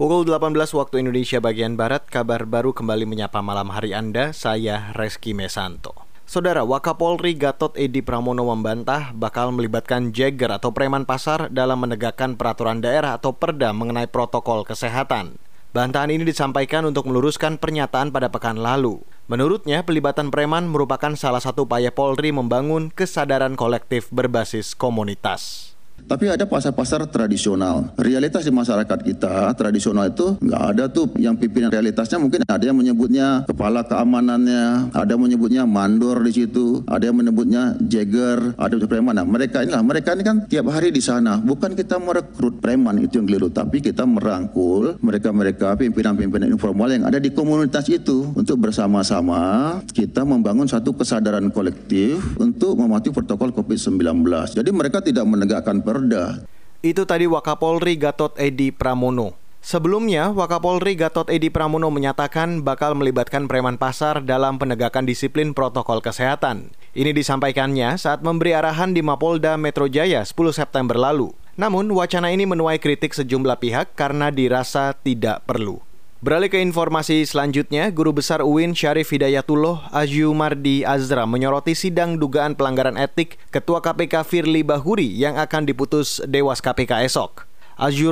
Pukul 18 waktu Indonesia bagian Barat, kabar baru kembali menyapa malam hari Anda, saya Reski Mesanto. Saudara Wakapolri Gatot Edi Pramono membantah bakal melibatkan Jagger atau preman pasar dalam menegakkan peraturan daerah atau perda mengenai protokol kesehatan. Bantahan ini disampaikan untuk meluruskan pernyataan pada pekan lalu. Menurutnya, pelibatan preman merupakan salah satu upaya Polri membangun kesadaran kolektif berbasis komunitas. Tapi ada pasar-pasar tradisional. Realitas di masyarakat kita tradisional itu nggak ada tuh yang pimpinan realitasnya mungkin ada yang menyebutnya kepala keamanannya, ada yang menyebutnya mandor di situ, ada yang menyebutnya jagger, ada yang preman. Nah, mereka inilah mereka ini kan tiap hari di sana. Bukan kita merekrut preman itu yang keliru, tapi kita merangkul mereka-mereka pimpinan-pimpinan informal yang ada di komunitas itu untuk bersama-sama kita membangun satu kesadaran kolektif untuk mematuhi protokol COVID-19. Jadi mereka tidak menegakkan Perda. Itu tadi Wakapolri Gatot Edi Pramono. Sebelumnya, Wakapolri Gatot Edi Pramono menyatakan bakal melibatkan preman pasar dalam penegakan disiplin protokol kesehatan. Ini disampaikannya saat memberi arahan di Mapolda Metro Jaya 10 September lalu. Namun, wacana ini menuai kritik sejumlah pihak karena dirasa tidak perlu. Beralih ke informasi selanjutnya, Guru Besar UIN Syarif Hidayatullah Mardi Azra menyoroti sidang dugaan pelanggaran etik Ketua KPK Firly Bahuri yang akan diputus Dewas KPK esok.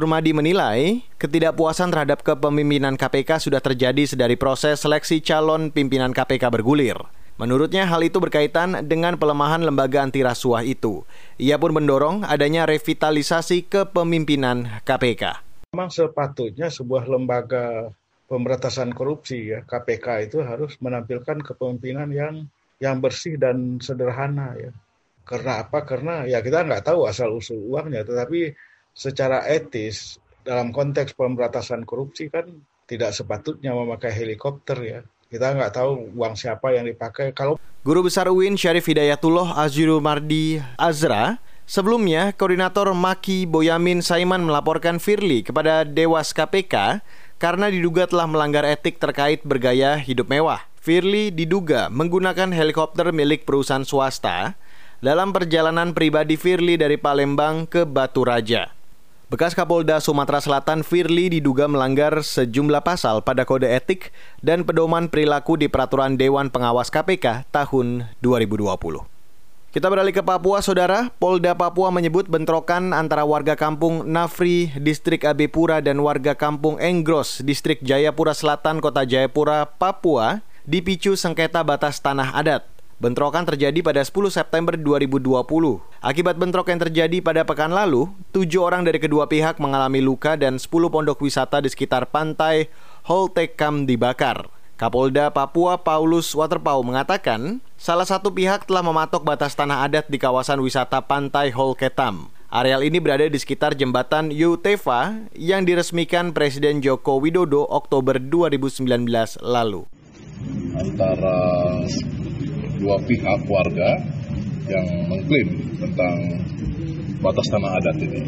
Madi menilai ketidakpuasan terhadap kepemimpinan KPK sudah terjadi sedari proses seleksi calon pimpinan KPK bergulir. Menurutnya hal itu berkaitan dengan pelemahan lembaga anti rasuah itu. Ia pun mendorong adanya revitalisasi kepemimpinan KPK. Memang sepatutnya sebuah lembaga pemberantasan korupsi ya KPK itu harus menampilkan kepemimpinan yang yang bersih dan sederhana ya. Karena apa? Karena ya kita nggak tahu asal usul uangnya, tetapi secara etis dalam konteks pemberantasan korupsi kan tidak sepatutnya memakai helikopter ya. Kita nggak tahu uang siapa yang dipakai. Kalau Guru Besar UIN Syarif Hidayatullah Azirul Mardi Azra Sebelumnya, Koordinator Maki Boyamin Saiman melaporkan Firly kepada Dewas KPK karena diduga telah melanggar etik terkait bergaya hidup mewah. Firly diduga menggunakan helikopter milik perusahaan swasta dalam perjalanan pribadi Firly dari Palembang ke Batu Raja. Bekas Kapolda Sumatera Selatan Firly diduga melanggar sejumlah pasal pada kode etik dan pedoman perilaku di peraturan Dewan Pengawas KPK tahun 2020. Kita beralih ke Papua, Saudara. Polda Papua menyebut bentrokan antara warga kampung Nafri, Distrik Abipura dan warga kampung Enggros, Distrik Jayapura Selatan, Kota Jayapura, Papua, dipicu sengketa batas tanah adat. Bentrokan terjadi pada 10 September 2020. Akibat bentrok yang terjadi pada pekan lalu, tujuh orang dari kedua pihak mengalami luka dan 10 pondok wisata di sekitar pantai Holtekam dibakar. Kapolda Papua Paulus Waterpau mengatakan, salah satu pihak telah mematok batas tanah adat di kawasan wisata Pantai Holketam. Areal ini berada di sekitar jembatan Yutefa yang diresmikan Presiden Joko Widodo Oktober 2019 lalu. Antara dua pihak warga yang mengklaim tentang batas tanah adat ini.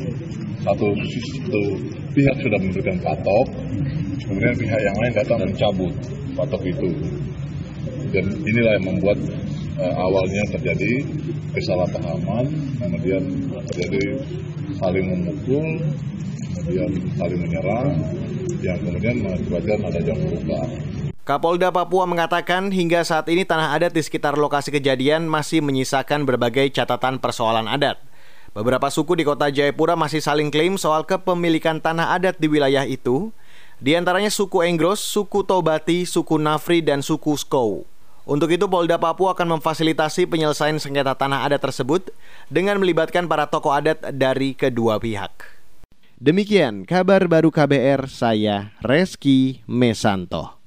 Satu, satu pihak sudah memberikan patok, kemudian pihak yang lain datang dan cabut patok itu. Dan inilah yang membuat uh, awalnya terjadi kesalahpahaman, kemudian terjadi saling memukul, kemudian saling menyerang, yang kemudian mengakibatkan ada jam luka. Kapolda Papua mengatakan hingga saat ini tanah adat di sekitar lokasi kejadian masih menyisakan berbagai catatan persoalan adat. Beberapa suku di kota Jayapura masih saling klaim soal kepemilikan tanah adat di wilayah itu, di antaranya suku Enggros, suku Tobati, suku Nafri, dan suku Skou. Untuk itu Polda Papua akan memfasilitasi penyelesaian sengketa tanah adat tersebut dengan melibatkan para tokoh adat dari kedua pihak. Demikian kabar baru KBR saya Reski Mesanto.